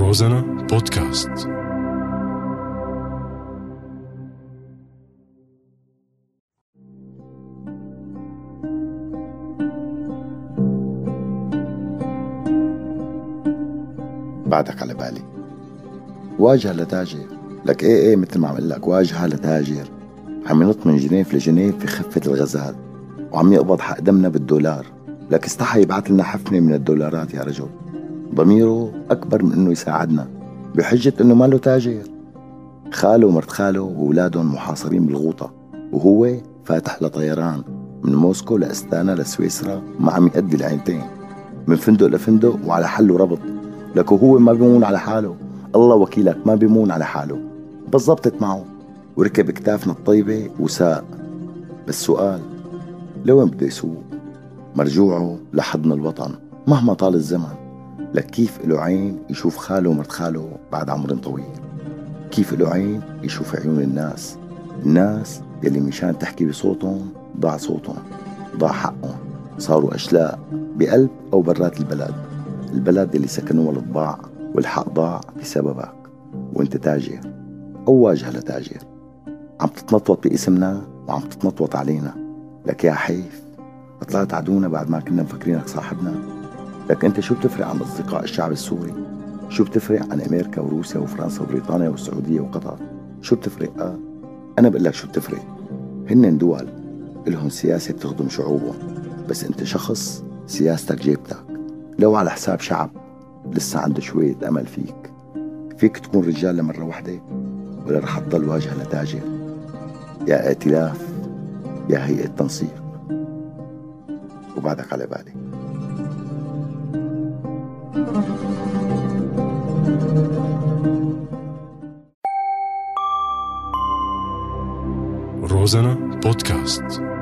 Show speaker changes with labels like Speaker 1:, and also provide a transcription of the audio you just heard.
Speaker 1: روزانا بودكاست.
Speaker 2: بعدك على بالي. واجهة لتاجر. لك إيه إيه مثل ما عم لك. واجهة لتاجر. عم ينط من جنيف لجنيف في خفة الغزال. وعم يقبض حق دمنا بالدولار. لك استحى يبعث لنا حفنة من الدولارات يا رجل. ضميره أكبر من إنه يساعدنا بحجة إنه ماله تاجر. خاله ومرت خاله وأولادهم محاصرين بالغوطة وهو فاتح لطيران من موسكو لأستانا لسويسرا ما عم يأدي العينتين من فندق لفندق وعلى حل وربط لك وهو ما بيمون على حاله. الله وكيلك ما بيمون على حاله. بس زبطت معه. وركب كتافنا الطيبة وساق بس سؤال لوين بده يسوق؟ مرجوعه لحضن الوطن مهما طال الزمن. لك كيف له عين يشوف خاله ومرت خاله بعد عمر طويل؟ كيف له عين يشوف عيون الناس؟ الناس يلي مشان تحكي بصوتهم ضاع صوتهم ضاع حقهم صاروا أشلاء بقلب أو برات البلد. البلد اللي سكنوها الطباع والحق ضاع بسببك. وأنت تاجر أو واجهة لتاجر. عم تتنطوط باسمنا وعم تتنطوط علينا. لك يا حيف طلعت عدونا بعد ما كنا مفكرينك صاحبنا. لك أنت شو بتفرق عن أصدقاء الشعب السوري؟ شو بتفرق عن أمريكا وروسيا وفرنسا وبريطانيا والسعودية وقطر؟ شو بتفرق؟ آه؟ أنا بقول لك شو بتفرق. هن دول إلهم سياسة بتخدم شعوبهم. بس أنت شخص سياستك جيبتك. لو على حساب شعب لسه عنده شوية أمل فيك فيك تكون رجال لمرة واحدة ولا رح تضل واجهة لتاجر يا ائتلاف يا هيئة تنسيق. وبعدك على بالي.
Speaker 1: روزانا بودكاست.